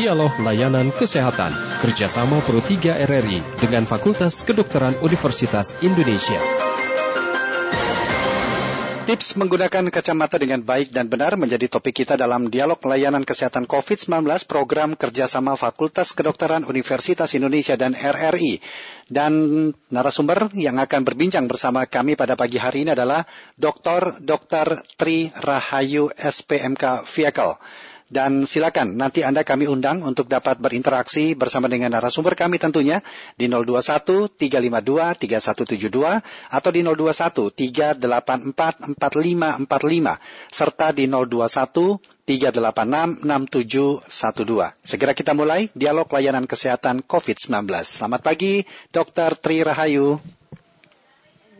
Dialog Layanan Kesehatan kerjasama Pro 3 RRI dengan Fakultas Kedokteran Universitas Indonesia. Tips menggunakan kacamata dengan baik dan benar menjadi topik kita dalam dialog layanan kesehatan COVID-19 program kerjasama Fakultas Kedokteran Universitas Indonesia dan RRI. Dan narasumber yang akan berbincang bersama kami pada pagi hari ini adalah Dr. Dr. Tri Rahayu SPMK Vehicle. Dan silakan nanti Anda kami undang untuk dapat berinteraksi bersama dengan narasumber kami tentunya di 021 352 3172 atau di 021 384 4545 serta di 021 386 6712. Segera kita mulai dialog layanan kesehatan COVID-19. Selamat pagi, Dr. Tri Rahayu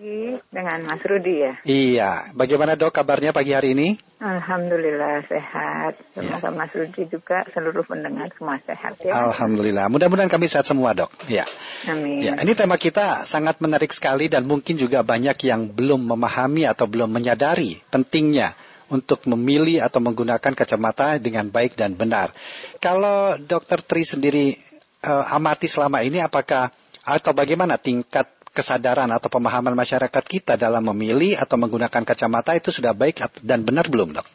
pagi dengan Mas Rudi ya. Iya, bagaimana dok kabarnya pagi hari ini? Alhamdulillah sehat. Semoga ya. Mas Rudi juga seluruh pendengar semua sehat ya. Alhamdulillah. Mudah-mudahan kami sehat semua dok. Ya. Amin. Ya, ini tema kita sangat menarik sekali dan mungkin juga banyak yang belum memahami atau belum menyadari pentingnya untuk memilih atau menggunakan kacamata dengan baik dan benar. Kalau Dokter Tri sendiri uh, amati selama ini apakah atau bagaimana tingkat kesadaran atau pemahaman masyarakat kita dalam memilih atau menggunakan kacamata itu sudah baik dan benar belum, dok?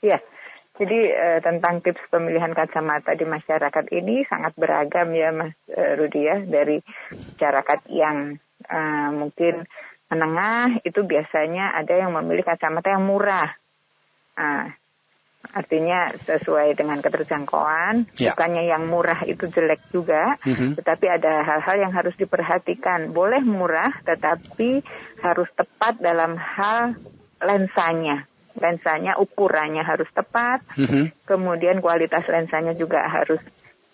Iya, jadi eh, tentang tips pemilihan kacamata di masyarakat ini sangat beragam ya, Mas eh, Rudi ya, dari masyarakat yang eh, mungkin menengah itu biasanya ada yang memilih kacamata yang murah. Nah, Artinya sesuai dengan keterjangkauan, ya. bukannya yang murah itu jelek juga, mm-hmm. tetapi ada hal-hal yang harus diperhatikan. Boleh murah, tetapi harus tepat dalam hal lensanya. Lensanya ukurannya harus tepat, mm-hmm. kemudian kualitas lensanya juga harus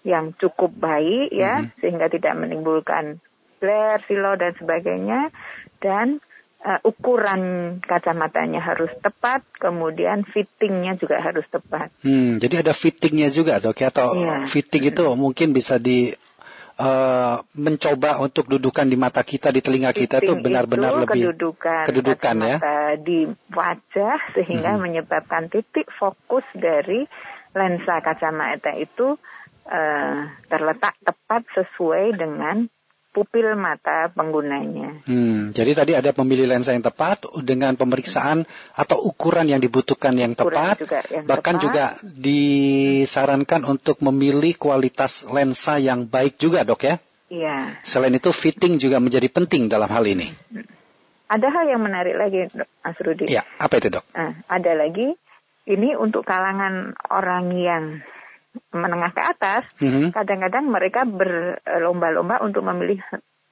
yang cukup baik ya, mm-hmm. sehingga tidak menimbulkan glare, silo dan sebagainya. Dan uh, ukuran kacamatanya harus tepat, kemudian fittingnya juga harus tepat. Hmm, jadi ada fittingnya juga dok ya, atau yeah. fitting itu hmm. mungkin bisa di uh, mencoba untuk dudukan di mata kita, di telinga kita itu benar-benar lebih kedudukan, kedudukan ya di wajah sehingga hmm. menyebabkan titik fokus dari lensa kacamata itu uh, terletak tepat sesuai dengan pupil mata penggunanya. Hmm, jadi tadi ada pemilih lensa yang tepat dengan pemeriksaan atau ukuran yang dibutuhkan yang ukuran tepat, juga yang bahkan tepat. juga disarankan untuk memilih kualitas lensa yang baik juga dok ya? Iya. Selain itu fitting juga menjadi penting dalam hal ini. Ada hal yang menarik lagi, Mas Rudi. Iya, apa itu dok? Nah, ada lagi, ini untuk kalangan orang yang menengah ke atas, mm-hmm. kadang-kadang mereka berlomba-lomba untuk memilih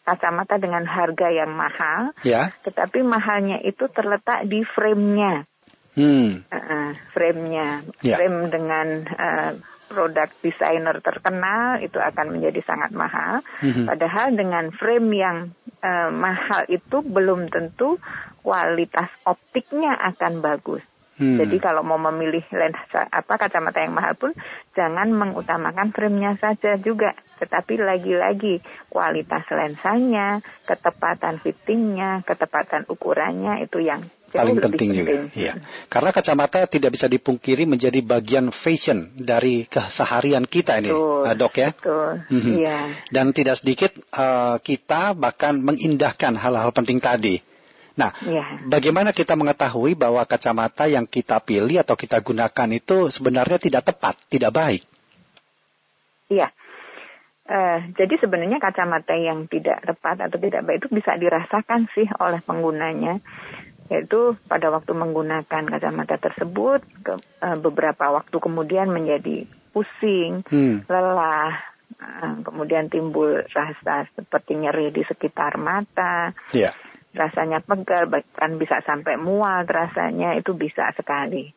kacamata dengan harga yang mahal, yeah. tetapi mahalnya itu terletak di frame-nya. Hmm. Uh, frame-nya, yeah. frame dengan uh, produk desainer terkenal itu akan menjadi sangat mahal. Mm-hmm. Padahal dengan frame yang uh, mahal itu belum tentu kualitas optiknya akan bagus. Hmm. Jadi kalau mau memilih lensa apa kacamata yang mahal pun jangan mengutamakan frame-nya saja juga, tetapi lagi-lagi kualitas lensanya, ketepatan fittingnya, ketepatan ukurannya itu yang paling penting, penting juga. Ya. Karena kacamata tidak bisa dipungkiri menjadi bagian fashion dari keseharian kita ini, betul, uh, dok ya. Betul. Mm-hmm. Iya. Dan tidak sedikit uh, kita bahkan mengindahkan hal-hal penting tadi. Nah, ya. bagaimana kita mengetahui bahwa kacamata yang kita pilih atau kita gunakan itu sebenarnya tidak tepat, tidak baik? Iya. Uh, jadi sebenarnya kacamata yang tidak tepat atau tidak baik itu bisa dirasakan sih oleh penggunanya, yaitu pada waktu menggunakan kacamata tersebut ke, uh, beberapa waktu kemudian menjadi pusing, hmm. lelah, uh, kemudian timbul rasa seperti nyeri di sekitar mata. Yeah rasanya pegal bahkan bisa sampai mual rasanya itu bisa sekali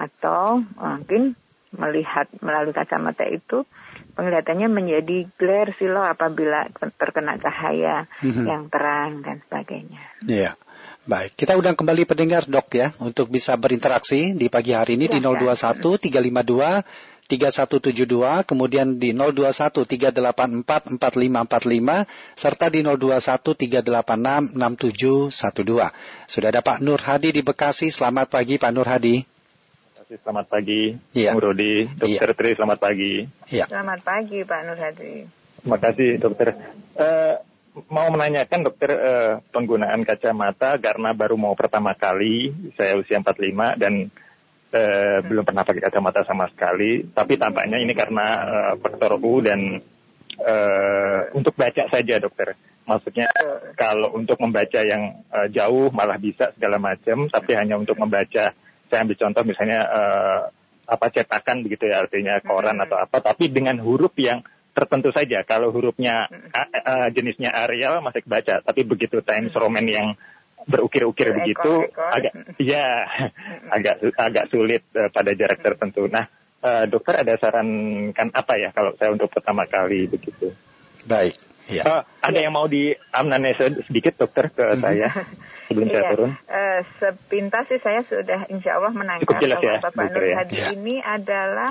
atau mungkin melihat melalui kacamata itu penglihatannya menjadi glare silo apabila terkena cahaya mm-hmm. yang terang dan sebagainya. Iya. Baik, kita undang kembali pendengar dok ya untuk bisa berinteraksi di pagi hari ini ya, di 021 352 3172, kemudian di 021 384 4545, serta di 021 386 6712. Sudah ada Pak Nur Hadi di Bekasi. Selamat pagi Pak Nur Hadi. kasih. Selamat pagi. Bung Rudi. Dokter Tri, selamat pagi. Iya. Selamat pagi Pak Nur Hadi. Terima kasih, dokter. Eh, mau menanyakan, dokter, eh, penggunaan kacamata karena baru mau pertama kali, saya usia 45 dan eh, belum pernah pakai kacamata sama sekali. Tapi tampaknya ini karena eh, faktor U dan eh, untuk baca saja, dokter. Maksudnya kalau untuk membaca yang eh, jauh malah bisa segala macam, tapi hanya untuk membaca, saya ambil contoh misalnya eh, apa cetakan begitu ya, artinya koran atau apa, tapi dengan huruf yang tertentu saja. Kalau hurufnya a- jenisnya Arial masih kebaca, tapi begitu Times Roman yang berukir-ukir begitu, agak ya agak agak sulit eh, pada jarak tertentu. Nah, eh, dokter ada saran kan apa ya kalau saya untuk pertama kali begitu? Baik. Iya. Eh, ada yang mau di amnese sedikit dokter ke saya sebelum saya Iya, turun? eh, sepintas sih saya sudah insya Allah menangkap Cukup jelas bahwa ya, Bapak dokter Nur ya. Hadi Iya. ini adalah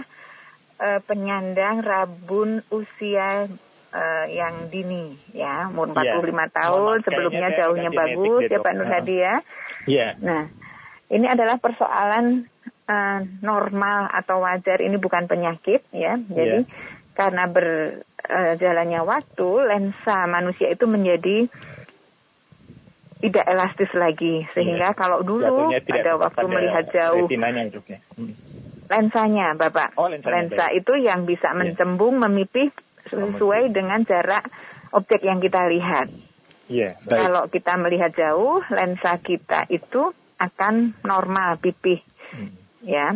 eh, penyandang rabun usia eh, yang dini ya umur 45 Iya. Mohon tahun sebelumnya jauhnya bagus deh, ya. Pak Nur. Hadi ya. Iya. Nah, ini adalah persoalan eh, normal atau wajar. Ini bukan penyakit ya. Jadi Iya. karena berjalannya waktu, lensa manusia itu menjadi tidak elastis lagi. Sehingga kalau dulu pada tepat waktu melihat jauh, ya. Hmm. lensanya, Bapak. Oh, lensanya, Lensa baik. itu yang bisa Iya. mencembung, memipih sesuai dengan jarak objek yang kita lihat. Iya. Baik. Kalau kita melihat jauh, lensa kita itu akan normal pipih, Hmm. ya.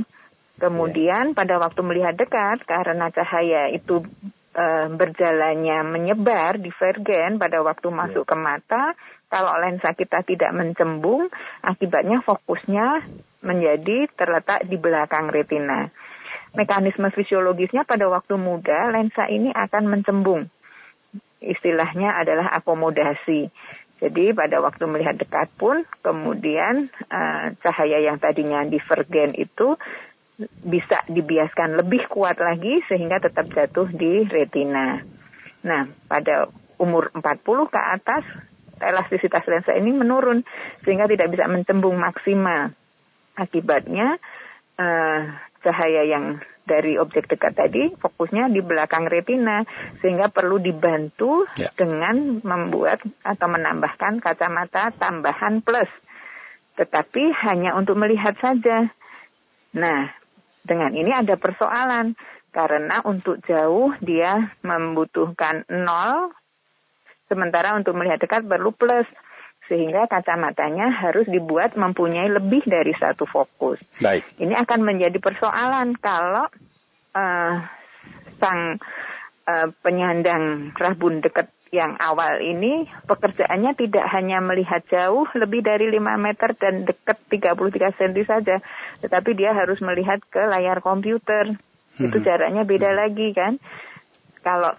Kemudian pada waktu melihat dekat, karena cahaya itu eh, berjalannya menyebar divergen pada waktu masuk ke mata, kalau lensa kita tidak mencembung, akibatnya fokusnya menjadi terletak di belakang retina. Mekanisme fisiologisnya pada waktu muda, lensa ini akan mencembung istilahnya adalah akomodasi. Jadi pada waktu melihat dekat pun kemudian eh, cahaya yang tadinya divergen itu bisa dibiaskan lebih kuat lagi sehingga tetap jatuh di retina. Nah, pada umur 40 ke atas elastisitas lensa ini menurun sehingga tidak bisa mencembung maksimal. Akibatnya eh, cahaya yang dari objek dekat tadi fokusnya di belakang retina sehingga perlu dibantu Ya. dengan membuat atau menambahkan kacamata tambahan plus. Tetapi hanya untuk melihat saja. Nah, dengan ini ada persoalan karena untuk jauh dia membutuhkan nol sementara untuk melihat dekat perlu plus sehingga kacamatanya harus dibuat mempunyai lebih dari satu fokus. Baik. Ini akan menjadi persoalan kalau eh, sang eh, penyandang rabun dekat yang awal ini pekerjaannya tidak hanya melihat jauh lebih dari 5 meter dan dekat 33 cm saja, tetapi dia harus melihat ke layar komputer. Itu Mhm. jaraknya beda lagi kan. Kalau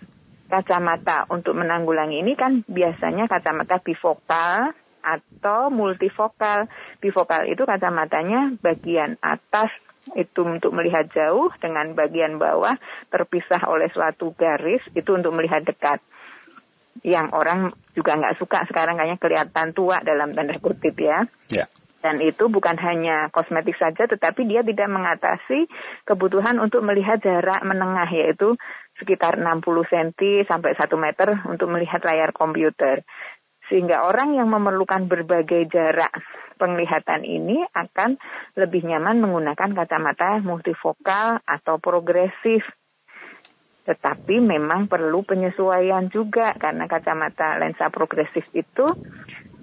kacamata untuk menanggulangi ini kan biasanya kacamata bifokal atau multifokal. Bifokal itu kacamatanya bagian atas itu untuk melihat jauh dengan bagian bawah terpisah oleh suatu garis itu untuk melihat dekat. Yang orang juga nggak suka sekarang kayaknya kelihatan tua dalam tanda kutip ya. Ya. Dan itu bukan hanya kosmetik saja, tetapi dia tidak mengatasi kebutuhan untuk melihat jarak menengah, yaitu sekitar 60 cm sampai 1 meter untuk melihat layar komputer. Sehingga orang yang memerlukan berbagai jarak penglihatan ini akan lebih nyaman menggunakan kacamata multifokal atau progresif. Tetapi memang perlu penyesuaian juga karena kacamata lensa progresif itu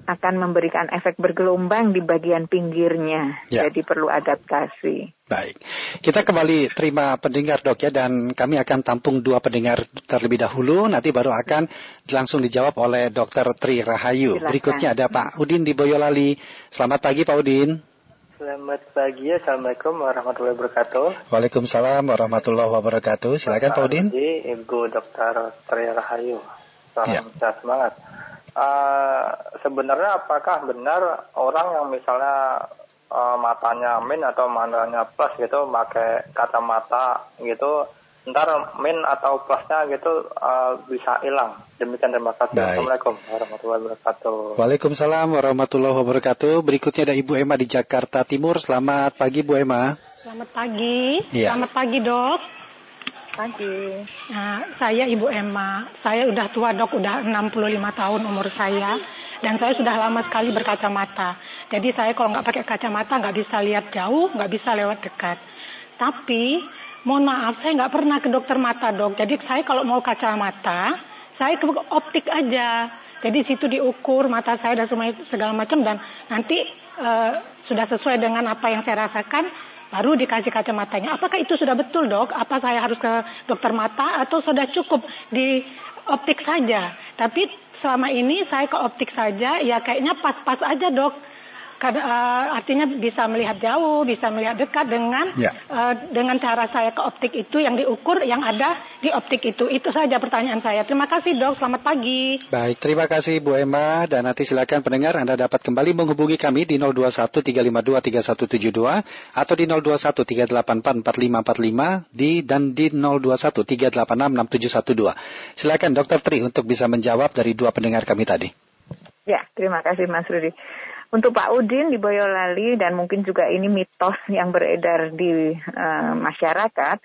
akan memberikan efek bergelombang di bagian pinggirnya. Ya. Jadi perlu adaptasi. Baik. Kita kembali terima pendengar dok ya dan kami akan tampung dua pendengar terlebih dahulu nanti baru akan langsung dijawab oleh Dr. Tri Rahayu. Silakan. Berikutnya ada Pak Udin di Boyolali. Selamat pagi Pak Udin. Selamat pagi, Assalamualaikum warahmatullahi wabarakatuh. Waalaikumsalam warahmatullahi wabarakatuh. Silakan Pak Udin. Ibu Dokter Tri Rahayu. Ya. Salam sehat semangat. Eh, sebenarnya apakah benar orang yang misalnya eh, matanya min atau matanya plus gitu pakai kacamata gitu ntar min atau plusnya gitu eh, bisa hilang demikian terima kasih Baik. assalamualaikum warahmatullahi wabarakatuh Waalaikumsalam warahmatullahi wabarakatuh. Berikutnya ada Ibu Emma di Jakarta Timur. Selamat pagi Bu Emma. Selamat pagi. Iya. Selamat pagi, Dok. Pagi. Nah, saya Ibu Emma. Saya udah tua, Dok. Udah 65 tahun umur saya. Dan saya sudah lama sekali berkacamata. Jadi saya kalau nggak pakai kacamata nggak bisa lihat jauh, nggak bisa lewat dekat. Tapi, mohon maaf, saya nggak pernah ke dokter mata, Dok. Jadi saya kalau mau kacamata, saya ke optik aja. Jadi situ diukur mata saya dan segala macam dan nanti eh, sudah sesuai dengan apa yang saya rasakan baru dikasih kacamatanya. Apakah itu sudah betul dok? Apa saya harus ke dokter mata atau sudah cukup di optik saja? Tapi selama ini saya ke optik saja, ya kayaknya pas-pas aja dok. Eh, artinya bisa melihat jauh, bisa melihat dekat dengan Ya. eh, dengan cara saya ke optik itu yang diukur yang ada di optik itu. Itu saja pertanyaan saya. Terima kasih dok. Selamat pagi. Baik, terima kasih Bu Emma dan nanti silakan pendengar Anda dapat kembali menghubungi kami di 021 352 3172 atau di 021 384 4545 di dan di 021 386 6712. Silakan Dokter Tri untuk bisa menjawab dari dua pendengar kami tadi. Ya, terima kasih Mas Rudi. Untuk Pak Udin di Boyolali dan mungkin juga ini mitos yang beredar di eh, masyarakat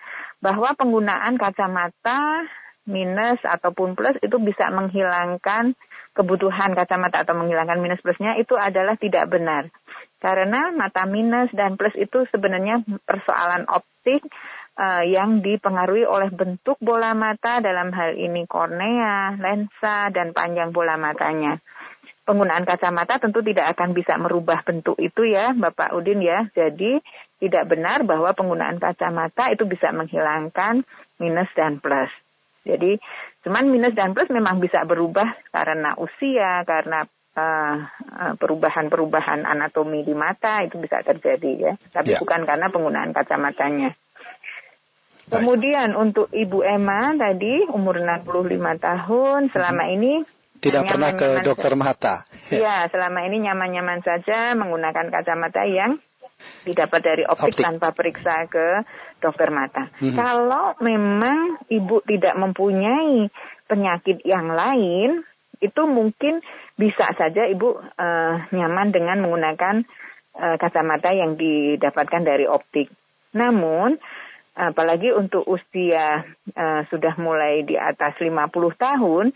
bahwa penggunaan kacamata minus ataupun plus itu bisa menghilangkan kebutuhan kacamata atau menghilangkan minus plusnya itu adalah tidak benar. Karena mata minus dan plus itu sebenarnya persoalan optik eh, yang dipengaruhi oleh bentuk bola mata dalam hal ini kornea, lensa, dan panjang bola matanya penggunaan kacamata tentu tidak akan bisa merubah bentuk itu ya Bapak Udin ya. Jadi tidak benar bahwa penggunaan kacamata itu bisa menghilangkan minus dan plus. Jadi cuman minus dan plus memang bisa berubah karena usia, karena eh, eh, perubahan-perubahan anatomi di mata itu bisa terjadi ya. Tapi Ya. bukan karena penggunaan kacamatanya. Baik. Kemudian untuk Ibu Emma tadi umur 65 tahun selama ini Tidak pernah ke dokter mata. Iya, selama ini nyaman-nyaman saja menggunakan kacamata yang didapat dari optik, Optik. tanpa periksa ke dokter mata. Mhm. Kalau memang ibu tidak mempunyai penyakit yang lain, itu mungkin bisa saja ibu eh, nyaman dengan menggunakan eh, kacamata yang didapatkan dari optik. Namun apalagi untuk usia eh, sudah mulai di atas 50 tahun,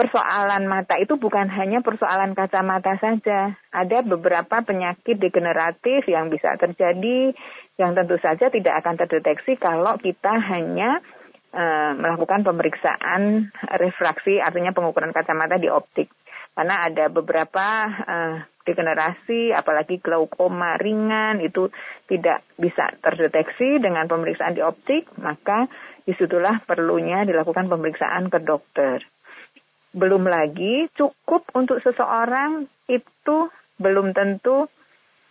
persoalan mata itu bukan hanya persoalan kacamata saja. Ada beberapa penyakit degeneratif yang bisa terjadi yang tentu saja tidak akan terdeteksi kalau kita hanya eh, melakukan pemeriksaan refraksi artinya pengukuran kacamata di optik. Karena ada beberapa eh, degenerasi apalagi glaukoma ringan itu tidak bisa terdeteksi dengan pemeriksaan di optik, maka di situlah perlunya dilakukan pemeriksaan ke dokter belum lagi cukup untuk seseorang itu belum tentu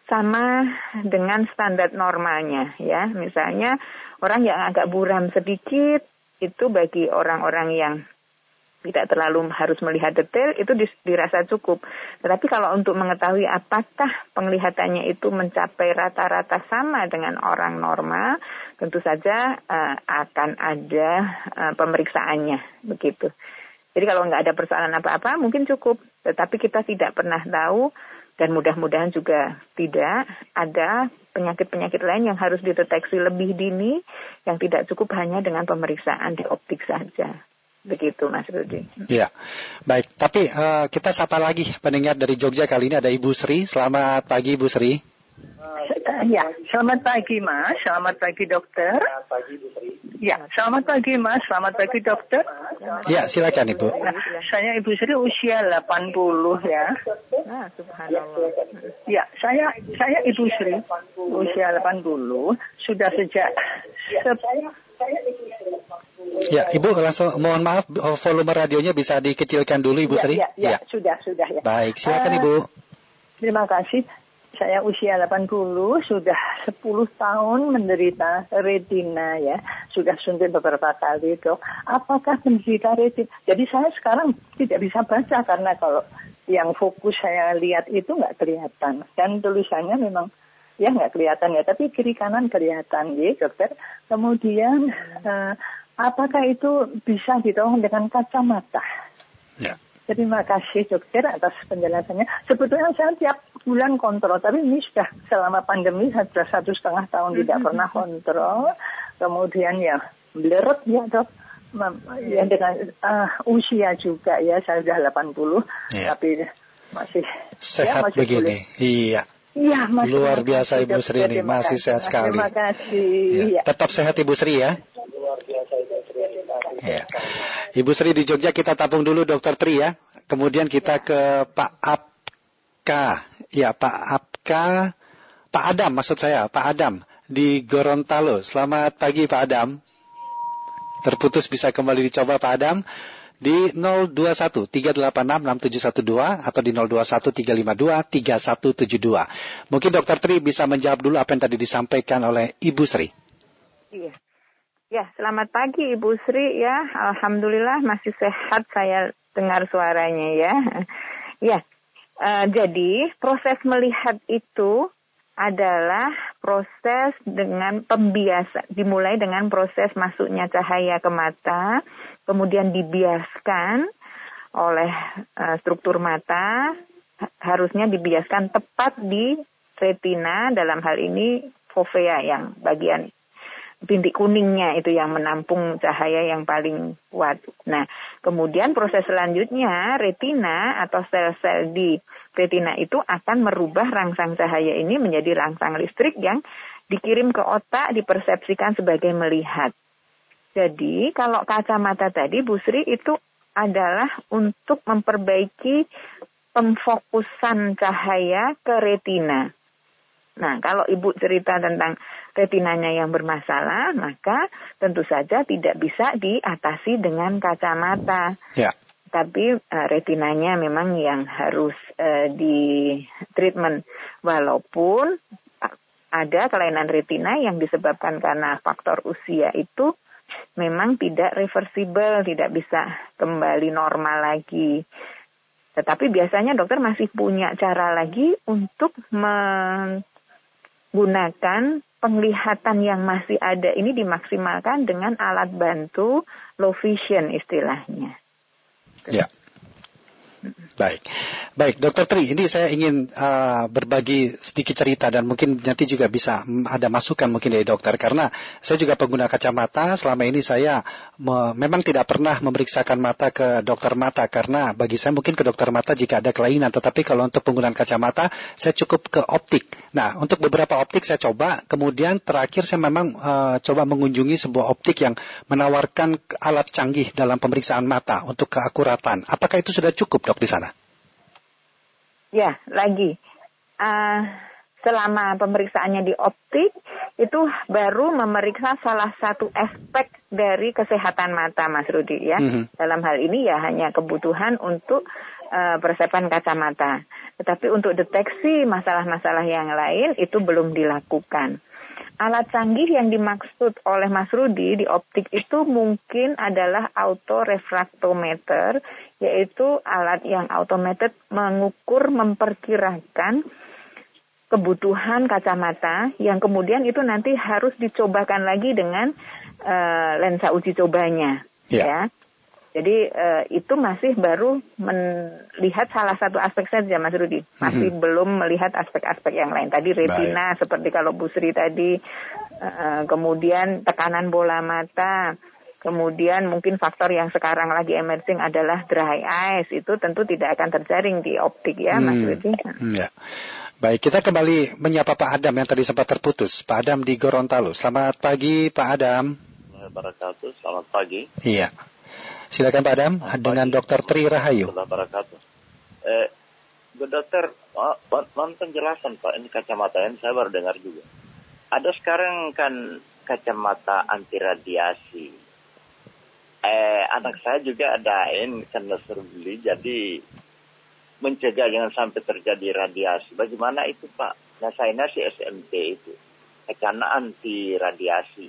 sama dengan standar normalnya ya. Misalnya orang yang agak buram sedikit itu bagi orang-orang yang tidak terlalu harus melihat detail itu dirasa cukup. Tetapi kalau untuk mengetahui apakah penglihatannya itu mencapai rata-rata sama dengan orang normal, tentu saja eh, akan ada eh, pemeriksaannya begitu. Jadi kalau nggak ada persoalan apa-apa mungkin cukup. Tetapi kita tidak pernah tahu dan mudah-mudahan juga tidak ada penyakit-penyakit lain yang harus dideteksi lebih dini yang tidak cukup hanya dengan pemeriksaan di optik saja. Begitu Mas Rudi. Ya, baik. Tapi eh, kita sapa lagi pendengar dari Jogja kali ini ada Ibu Sri. Selamat pagi Ibu Sri. Ya, selamat pagi Mas, selamat pagi dokter. Ya, selamat pagi Mas, selamat pagi dokter. Ya, silakan Ibu. Nah, saya Ibu Sri usia 80 ya. Nah, subhanallah. Ya, saya saya Ibu Sri usia 80 sudah sejak se- Ya, Ibu langsung mohon maaf volume radionya bisa dikecilkan dulu Ibu ya, Sri. ya, ya, sudah sudah ya. Baik, silakan Eh, Ibu. Terima kasih. Saya usia 80, sudah 10 tahun menderita retina ya. Sudah suntik beberapa kali dok. Apakah menderita retina? Jadi saya sekarang tidak bisa baca karena kalau yang fokus saya lihat itu nggak kelihatan. Dan tulisannya memang ya nggak kelihatan ya. Tapi kiri kanan kelihatan ya dokter. Kemudian eh, apakah itu bisa ditolong dengan kacamata? Ya. Terima kasih dokter atas penjelasannya. Sebetulnya saya tiap bulan kontrol. Tapi ini sudah selama pandemi sudah satu setengah tahun tidak pernah kontrol. Kemudian ya bleret ya dok. Ya dengan uh, usia juga ya saya sudah 80 Iya. tapi masih Sehat ya, masih begini. boleh. Iya. Iya, masih Luar biasa Ibu. Sri ini, masih sehat sekali. Terima kasih. Ya. Iya. Tetap sehat Ibu Sri ya. Ya. Ibu Sri di Jogja kita tabung dulu Dokter Tri ya. Kemudian kita ke Pak Apka. Ya Pak Apka. Pak Adam maksud saya. Pak Adam di Gorontalo. Selamat pagi Pak Adam. Terputus bisa kembali dicoba Pak Adam di 021 386 6712 atau di 021 352 3172. Mungkin Dokter Tri bisa menjawab dulu apa yang tadi disampaikan oleh Ibu Sri. Iya. Ya, selamat pagi Ibu Sri ya. Alhamdulillah masih sehat saya dengar suaranya ya. Ya, eh, jadi proses melihat itu adalah proses dengan pembiasa, dimulai dengan proses masuknya cahaya ke mata, kemudian dibiaskan oleh eh, struktur mata, ha- harusnya dibiaskan tepat di retina dalam hal ini fovea yang bagian bintik kuningnya itu yang menampung cahaya yang paling kuat. Nah, kemudian proses selanjutnya retina atau sel-sel di retina itu akan merubah rangsang cahaya ini menjadi rangsang listrik yang dikirim ke otak dipersepsikan sebagai melihat. Jadi, kalau kacamata tadi Bu Sri itu adalah untuk memperbaiki pemfokusan cahaya ke retina. Nah, kalau Ibu cerita tentang retinanya yang bermasalah, maka tentu saja tidak bisa diatasi dengan kacamata. Ya. Tapi eh, retinanya memang yang harus eh, di treatment. Walaupun ada kelainan retina yang disebabkan karena faktor usia itu memang tidak reversible, tidak bisa kembali normal lagi. Tetapi biasanya dokter masih punya cara lagi untuk menggunakan penglihatan yang masih ada ini dimaksimalkan dengan alat bantu low vision istilahnya. Ya. Baik, baik, Dokter Tri. Ini saya ingin uh, berbagi sedikit cerita dan mungkin nanti juga bisa ada masukan mungkin dari dokter karena saya juga pengguna kacamata. Selama ini saya me- memang tidak pernah memeriksakan mata ke dokter mata karena bagi saya mungkin ke dokter mata jika ada kelainan. Tetapi kalau untuk penggunaan kacamata saya cukup ke optik. Nah, untuk beberapa optik saya coba. Kemudian terakhir saya memang uh, coba mengunjungi sebuah optik yang menawarkan alat canggih dalam pemeriksaan mata untuk keakuratan. Apakah itu sudah cukup dok di sana? Ya, lagi. Ah, selama pemeriksaannya di optik, itu baru memeriksa salah satu aspek dari kesehatan mata, Mas Rudi ya. Mhm. Dalam hal ini ya hanya kebutuhan untuk eh, persiapan kacamata. Tetapi untuk deteksi masalah-masalah yang lain itu belum dilakukan. Alat canggih yang dimaksud oleh Mas Rudi di optik itu mungkin adalah autorefraktometer, yaitu alat yang automated mengukur, memperkirakan kebutuhan kacamata yang kemudian itu nanti harus dicobakan lagi dengan eh, lensa uji cobanya, Ya. ya. Jadi eh, itu masih baru melihat salah satu aspek saja, Mas Rudi. Masih belum melihat aspek-aspek yang lain. Tadi retina, seperti kalau Bu Sri tadi, eh, kemudian tekanan bola mata, kemudian mungkin faktor yang sekarang lagi emerging adalah dry eyes. Itu tentu tidak akan terjaring di optik ya, Mas Hmm. Rudi. Hmm, Ya. Baik, kita kembali menyapa Pak Adam yang tadi sempat terputus. Pak Adam di Gorontalo. Selamat pagi, Pak Adam. Selamat pagi. Iya. Silakan Pak Adam dengan Dr. Tri Rahayu. Wabarakatuh. Eh, Bu Dokter, oh, mohon penjelasan Pak. Ini kacamata ini saya baru dengar juga. Ada sekarang kan kacamata anti radiasi. Eh, anak saya juga adain karena suruh beli, jadi mencegah jangan sampai terjadi radiasi. Bagaimana itu Pak? Nah saya si SMP itu. Kacana anti radiasi.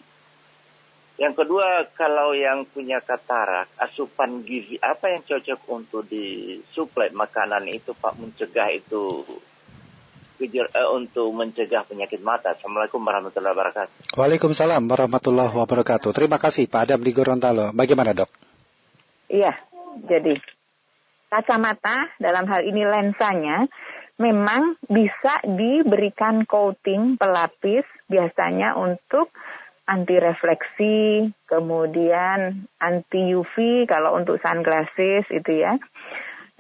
Yang kedua, kalau yang punya katarak, asupan gizi apa yang cocok untuk disuplai makanan itu Pak mencegah itu eh, untuk mencegah penyakit mata. Assalamualaikum warahmatullahi wabarakatuh. Waalaikumsalam warahmatullahi wabarakatuh. Terima kasih Pak Adam di Gorontalo. Bagaimana dok? Iya, jadi kacamata dalam hal ini lensanya memang bisa diberikan coating pelapis biasanya untuk anti refleksi, kemudian anti UV kalau untuk sunglasses itu ya.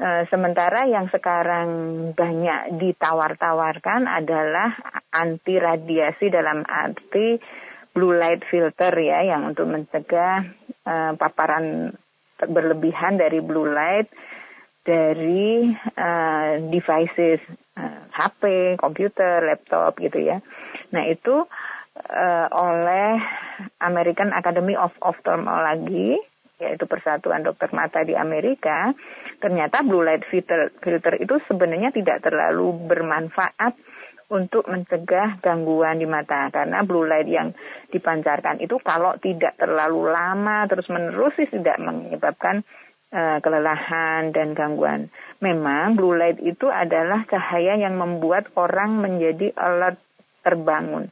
E, sementara yang sekarang banyak ditawar-tawarkan adalah anti radiasi dalam arti blue light filter ya yang untuk mencegah e, paparan berlebihan dari blue light dari uh, devices uh, eh, HP, komputer, laptop gitu ya. Nah itu uh, oleh American Academy of Ophthalmology yaitu Persatuan Dokter Mata di Amerika, ternyata blue light filter, filter itu sebenarnya tidak terlalu bermanfaat untuk mencegah gangguan di mata karena blue light yang dipancarkan itu kalau tidak terlalu lama terus menerus sih tidak menyebabkan uh, kelelahan dan gangguan. Memang blue light itu adalah cahaya yang membuat orang menjadi alert terbangun.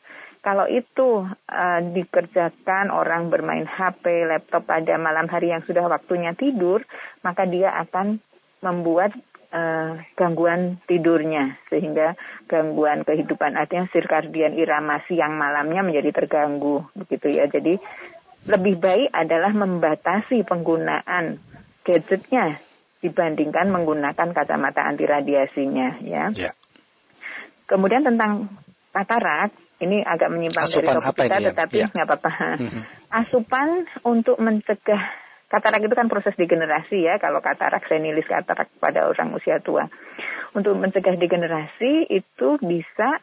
Kalau itu uh, dikerjakan orang bermain HP, laptop pada malam hari yang sudah waktunya tidur, maka dia akan membuat uh, gangguan tidurnya sehingga gangguan kehidupan artinya sirkadian irama siang malamnya menjadi terganggu begitu ya. Jadi lebih baik adalah membatasi penggunaan gadgetnya dibandingkan menggunakan kacamata anti radiasinya ya. ya. Kemudian tentang katarak ini agak menyimpang dari topik kita ya? tetapi nggak ya. apa-apa. Mm-hmm. Asupan untuk mencegah katarak itu kan proses degenerasi ya kalau katarak senilis katarak pada orang usia tua. Untuk mencegah degenerasi itu bisa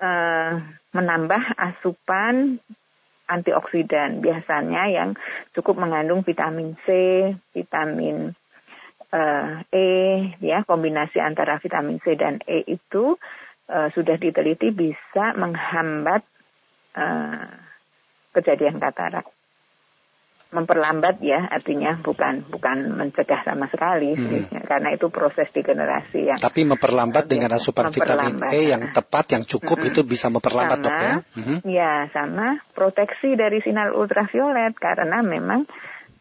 uh, menambah asupan antioksidan biasanya yang cukup mengandung vitamin C, vitamin uh, E, ya kombinasi antara vitamin C dan E itu uh, sudah diteliti bisa menghambat uh, kejadian katarak. Memperlambat ya artinya bukan bukan mencegah sama sekali hmm. karena itu proses degenerasi yang tapi memperlambat dengan asupan vitamin E yang tepat yang cukup hmm. itu bisa memperlambat sama, dok ya? Hmm. ya sama. Proteksi dari sinar ultraviolet karena memang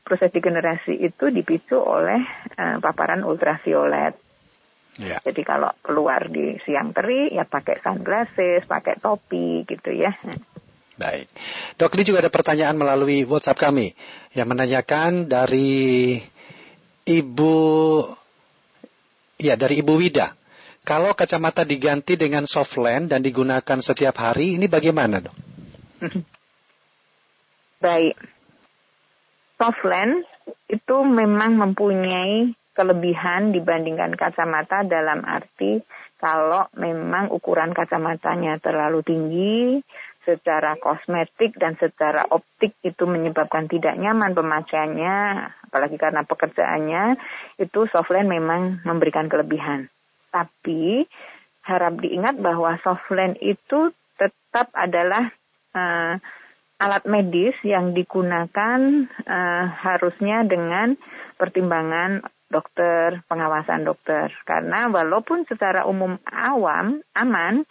proses degenerasi itu dipicu oleh uh, paparan ultraviolet Ya. Jadi kalau keluar di siang terik ya pakai sunglasses, pakai topi gitu ya. Baik. Dok, ini juga ada pertanyaan melalui WhatsApp kami yang menanyakan dari Ibu ya dari Ibu Wida. Kalau kacamata diganti dengan soft lens dan digunakan setiap hari, ini bagaimana, Dok? Baik. Soft lens itu memang mempunyai kelebihan dibandingkan kacamata dalam arti kalau memang ukuran kacamatanya terlalu tinggi, secara kosmetik dan secara optik itu menyebabkan tidak nyaman pemakaiannya, apalagi karena pekerjaannya, itu softland memang memberikan kelebihan. Tapi harap diingat bahwa softland itu tetap adalah uh, alat medis yang digunakan uh, harusnya dengan pertimbangan dokter, pengawasan dokter. Karena walaupun secara umum awam, aman,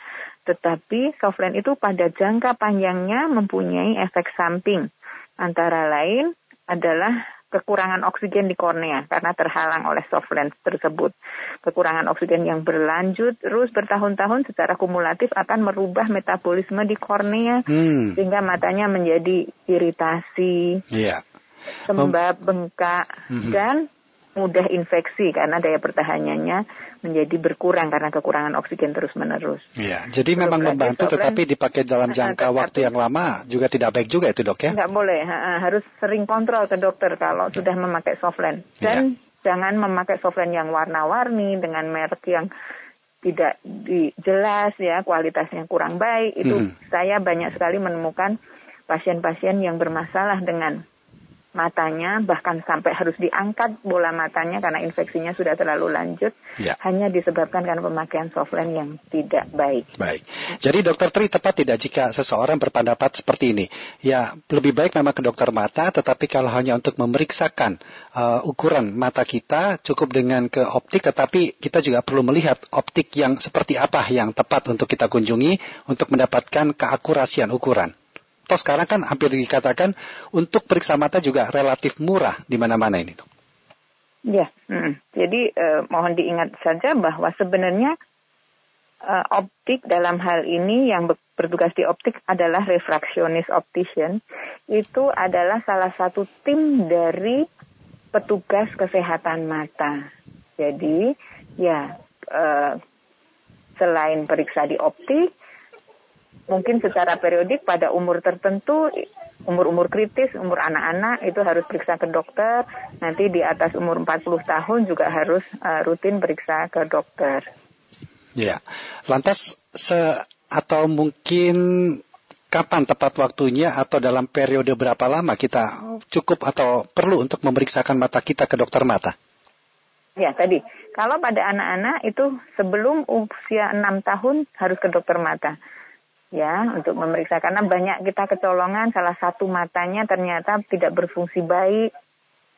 tetapi softland itu pada jangka panjangnya mempunyai efek samping. Antara lain adalah kekurangan oksigen di kornea karena terhalang oleh soft lens tersebut. Kekurangan oksigen yang berlanjut terus bertahun-tahun secara kumulatif akan merubah metabolisme di kornea hmm. sehingga matanya menjadi iritasi, yeah. sembab, bengkak, hmm. dan mudah infeksi karena daya pertahanannya menjadi berkurang karena kekurangan oksigen terus-menerus. Iya, jadi memang membantu tetapi dipakai dalam jangka waktu yang lama juga tidak baik juga itu dok ya? Tidak boleh, harus sering kontrol ke dokter kalau sudah memakai softland. Dan ya. jangan memakai softland yang warna-warni dengan merek yang tidak jelas ya, kualitasnya kurang baik. Itu hmm. saya banyak sekali menemukan pasien-pasien yang bermasalah dengan matanya bahkan sampai harus diangkat bola matanya karena infeksinya sudah terlalu lanjut ya. hanya disebabkan karena pemakaian softland yang tidak baik. Baik. Jadi dokter Tri tepat tidak jika seseorang berpendapat seperti ini? Ya, lebih baik memang ke dokter mata tetapi kalau hanya untuk memeriksakan uh, ukuran mata kita cukup dengan ke optik tetapi kita juga perlu melihat optik yang seperti apa yang tepat untuk kita kunjungi untuk mendapatkan keakurasian ukuran. Toh sekarang kan hampir dikatakan untuk periksa mata juga relatif murah di mana-mana ini. Ya, hmm. jadi eh, mohon diingat saja bahwa sebenarnya uh, optik dalam hal ini yang bertugas di optik adalah refraksionis optician itu adalah salah satu tim dari petugas kesehatan mata. Jadi ya uh, selain periksa di optik, mungkin secara periodik pada umur tertentu, umur-umur kritis, umur anak-anak itu harus periksa ke dokter. Nanti di atas umur 40 tahun juga harus uh, rutin periksa ke dokter. Ya, lantas se atau mungkin kapan tepat waktunya atau dalam periode berapa lama kita cukup atau perlu untuk memeriksakan mata kita ke dokter mata? Ya, tadi. Kalau pada anak-anak itu sebelum usia 6 tahun harus ke dokter mata. Ya, untuk memeriksa. Karena banyak kita kecolongan, salah satu matanya ternyata tidak berfungsi baik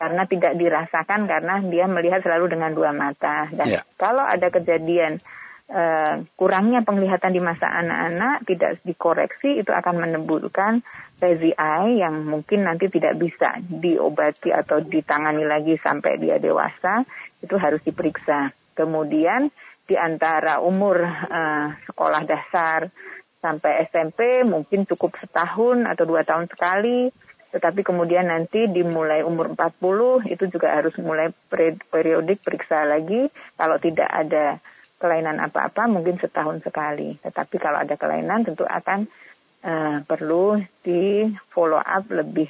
karena tidak dirasakan karena dia melihat selalu dengan dua mata. Dan ya. kalau ada kejadian Uh, kurangnya penglihatan di masa anak-anak tidak dikoreksi itu akan menimbulkan lazy eye yang mungkin nanti tidak bisa diobati atau ditangani lagi sampai dia dewasa itu harus diperiksa. Kemudian di antara umur uh, sekolah dasar sampai SMP mungkin cukup setahun atau dua tahun sekali tetapi kemudian nanti dimulai umur 40 itu juga harus mulai periodik periksa lagi kalau tidak ada kelainan apa-apa mungkin setahun sekali. Tetapi kalau ada kelainan tentu akan uh, perlu di follow up lebih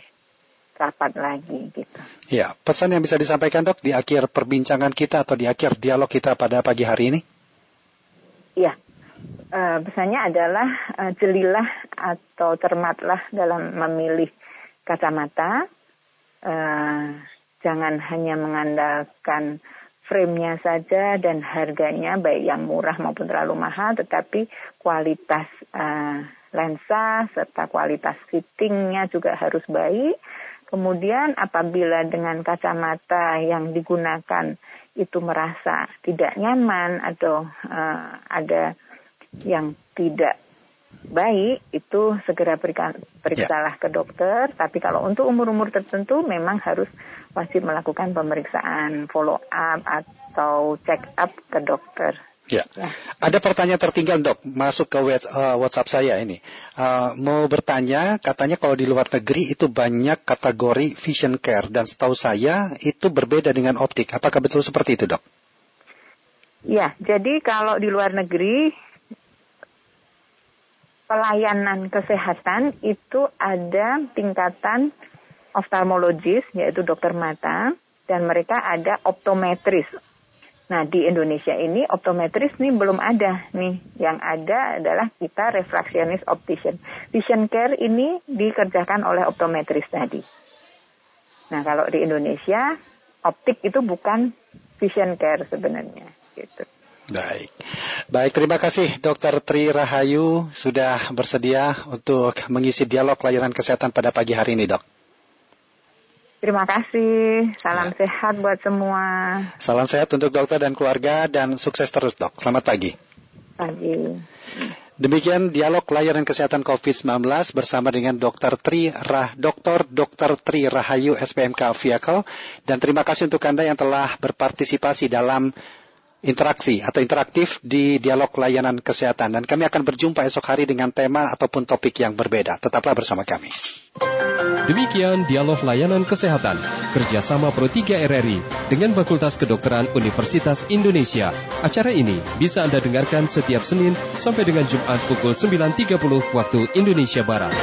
rapat lagi gitu. Ya, pesan yang bisa disampaikan dok di akhir perbincangan kita atau di akhir dialog kita pada pagi hari ini? Ya, uh, pesannya adalah uh, jelilah atau cermatlah dalam memilih kacamata. Uh, jangan hanya mengandalkan frame-nya saja dan harganya baik yang murah maupun terlalu mahal, tetapi kualitas uh, lensa serta kualitas fittingnya juga harus baik. Kemudian apabila dengan kacamata yang digunakan itu merasa tidak nyaman atau uh, ada yang tidak baik itu segera berikan periksalah ya. ke dokter. Tapi kalau untuk umur-umur tertentu memang harus wajib melakukan pemeriksaan follow up atau check up ke dokter. Ya. ya. Ada pertanyaan tertinggal dok, masuk ke uh, WhatsApp saya ini. Uh, mau bertanya, katanya kalau di luar negeri itu banyak kategori vision care dan setahu saya itu berbeda dengan optik. Apakah betul seperti itu dok? Ya, jadi kalau di luar negeri pelayanan kesehatan itu ada tingkatan oftalmologis yaitu dokter mata dan mereka ada optometris. Nah di Indonesia ini optometris nih belum ada nih. Yang ada adalah kita refraksionis optician. Vision care ini dikerjakan oleh optometris tadi. Nah kalau di Indonesia optik itu bukan vision care sebenarnya gitu. Baik. Baik, terima kasih Dr. Tri Rahayu sudah bersedia untuk mengisi dialog layanan kesehatan pada pagi hari ini, Dok. Terima kasih. Salam ya. sehat buat semua. Salam sehat untuk dokter dan keluarga dan sukses terus, Dok. Selamat pagi. Pagi. Demikian dialog layanan kesehatan COVID-19 bersama dengan Dr. Tri Rah, Dr. Dr. Tri Rahayu SPMK Vehicle dan terima kasih untuk Anda yang telah berpartisipasi dalam interaksi atau interaktif di dialog layanan kesehatan dan kami akan berjumpa esok hari dengan tema ataupun topik yang berbeda. Tetaplah bersama kami. Demikian dialog layanan kesehatan kerjasama Pro 3 RRI dengan Fakultas Kedokteran Universitas Indonesia. Acara ini bisa Anda dengarkan setiap Senin sampai dengan Jumat pukul 9.30 waktu Indonesia Barat.